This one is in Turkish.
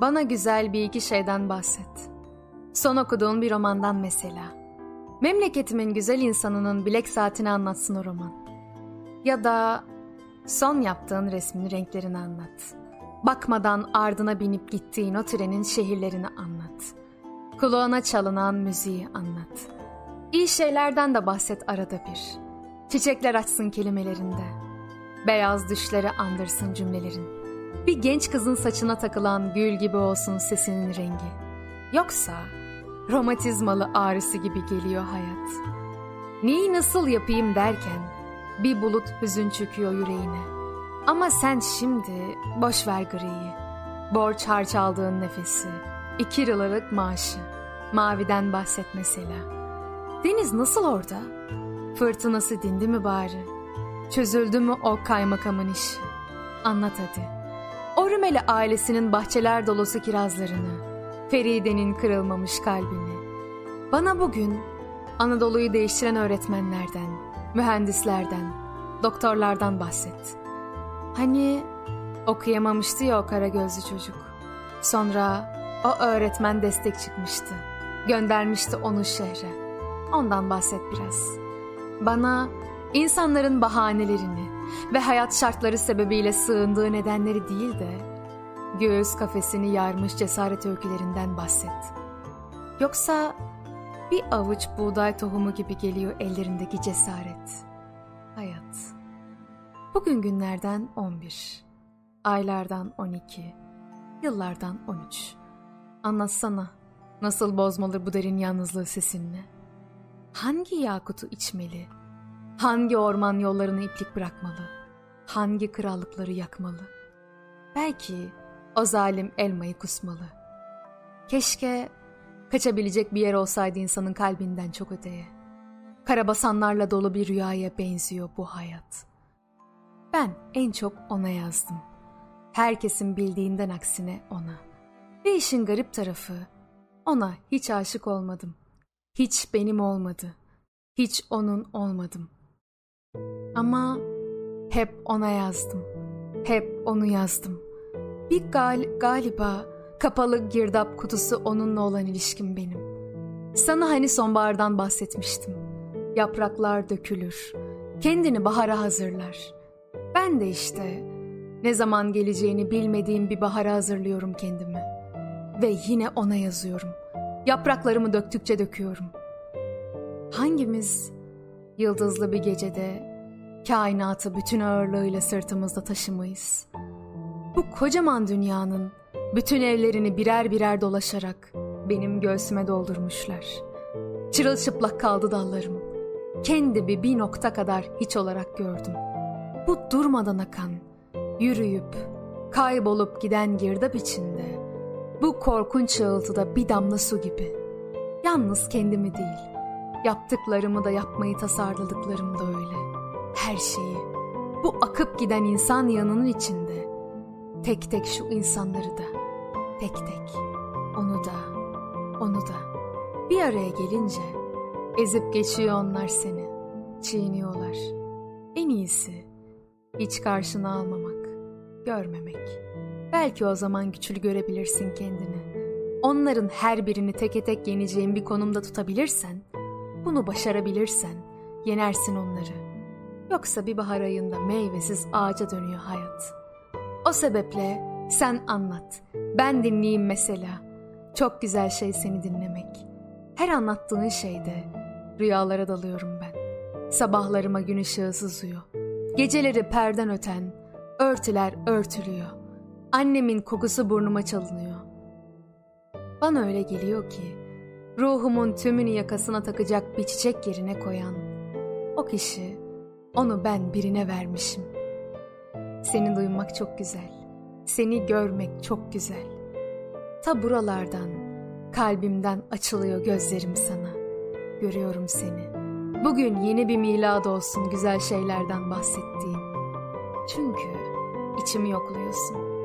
Bana güzel bir iki şeyden bahset. Son okuduğun bir romandan mesela. Memleketimin güzel insanının bilek saatini anlatsın o roman. Ya da son yaptığın resmin renklerini anlat. Bakmadan ardına binip gittiğin o trenin şehirlerini anlat. Kulağına çalınan müziği anlat. İyi şeylerden de bahset arada bir. Çiçekler açsın kelimelerinde. Beyaz düşleri andırsın cümlelerin. Bir genç kızın saçına takılan gül gibi olsun sesinin rengi. Yoksa romatizmalı ağrısı gibi geliyor hayat. Neyi nasıl yapayım derken bir bulut hüzün çöküyor yüreğine. Ama sen şimdi boş ver griyi. Borç harç aldığın nefesi, iki liralık maaşı, maviden bahset mesela. Deniz nasıl orada? Fırtınası dindi mi bari? Çözüldü mü o kaymakamın işi? Anlat hadi. O Rümeli ailesinin bahçeler dolusu kirazlarını, Feride'nin kırılmamış kalbini. Bana bugün Anadolu'yu değiştiren öğretmenlerden, mühendislerden, doktorlardan bahset. Hani okuyamamıştı ya o kara gözlü çocuk. Sonra o öğretmen destek çıkmıştı. Göndermişti onu şehre. Ondan bahset biraz. Bana insanların bahanelerini ve hayat şartları sebebiyle sığındığı nedenleri değil de göğüs kafesini yarmış cesaret öykülerinden bahset. Yoksa bir avuç buğday tohumu gibi geliyor ellerindeki cesaret. Hayat. Bugün günlerden 11, aylardan 12, yıllardan 13. Anlatsana nasıl bozmalı bu derin yalnızlığı sesinle? Hangi yakutu içmeli? Hangi orman yollarını iplik bırakmalı? Hangi krallıkları yakmalı? Belki o zalim elmayı kusmalı. Keşke kaçabilecek bir yer olsaydı insanın kalbinden çok öteye. Karabasanlarla dolu bir rüyaya benziyor bu hayat. Ben en çok ona yazdım. Herkesin bildiğinden aksine ona. Ve işin garip tarafı ona hiç aşık olmadım. Hiç benim olmadı. Hiç onun olmadım. Ama hep ona yazdım. Hep onu yazdım. Bir gal galiba kapalı girdap kutusu onunla olan ilişkim benim. Sana hani sonbahardan bahsetmiştim. Yapraklar dökülür. Kendini bahara hazırlar. Ben de işte ne zaman geleceğini bilmediğim bir bahara hazırlıyorum kendimi. Ve yine ona yazıyorum. Yapraklarımı döktükçe döküyorum. Hangimiz yıldızlı bir gecede kainatı bütün ağırlığıyla sırtımızda taşımayız? Bu kocaman dünyanın bütün evlerini birer birer dolaşarak benim göğsüme doldurmuşlar. Çırılçıplak kaldı dallarım. Kendimi bir nokta kadar hiç olarak gördüm. Bu durmadan akan, yürüyüp, kaybolup giden girdap içinde, bu korkunç çığıltıda bir damla su gibi. Yalnız kendimi değil, yaptıklarımı da yapmayı tasarladıklarım da öyle. Her şeyi, bu akıp giden insan yanının içinde, tek tek şu insanları da, tek tek, onu da, onu da. Bir araya gelince, ezip geçiyor onlar seni, çiğniyorlar. En iyisi, hiç karşına almamak, görmemek. Belki o zaman güçlü görebilirsin kendini. Onların her birini teke tek yeneceğin bir konumda tutabilirsen, bunu başarabilirsen yenersin onları. Yoksa bir bahar ayında meyvesiz ağaca dönüyor hayat. O sebeple sen anlat, ben dinleyeyim mesela. Çok güzel şey seni dinlemek. Her anlattığın şeyde rüyalara dalıyorum ben. Sabahlarıma gün ışığı sızıyor. Geceleri perden öten, örtüler örtülüyor. Annemin kokusu burnuma çalınıyor. Bana öyle geliyor ki, ruhumun tümünü yakasına takacak bir çiçek yerine koyan, o kişi, onu ben birine vermişim. Seni duymak çok güzel, seni görmek çok güzel. Ta buralardan, kalbimden açılıyor gözlerim sana. Görüyorum seni. Bugün yeni bir milad olsun güzel şeylerden bahsettiğim. Çünkü içimi yokluyorsun.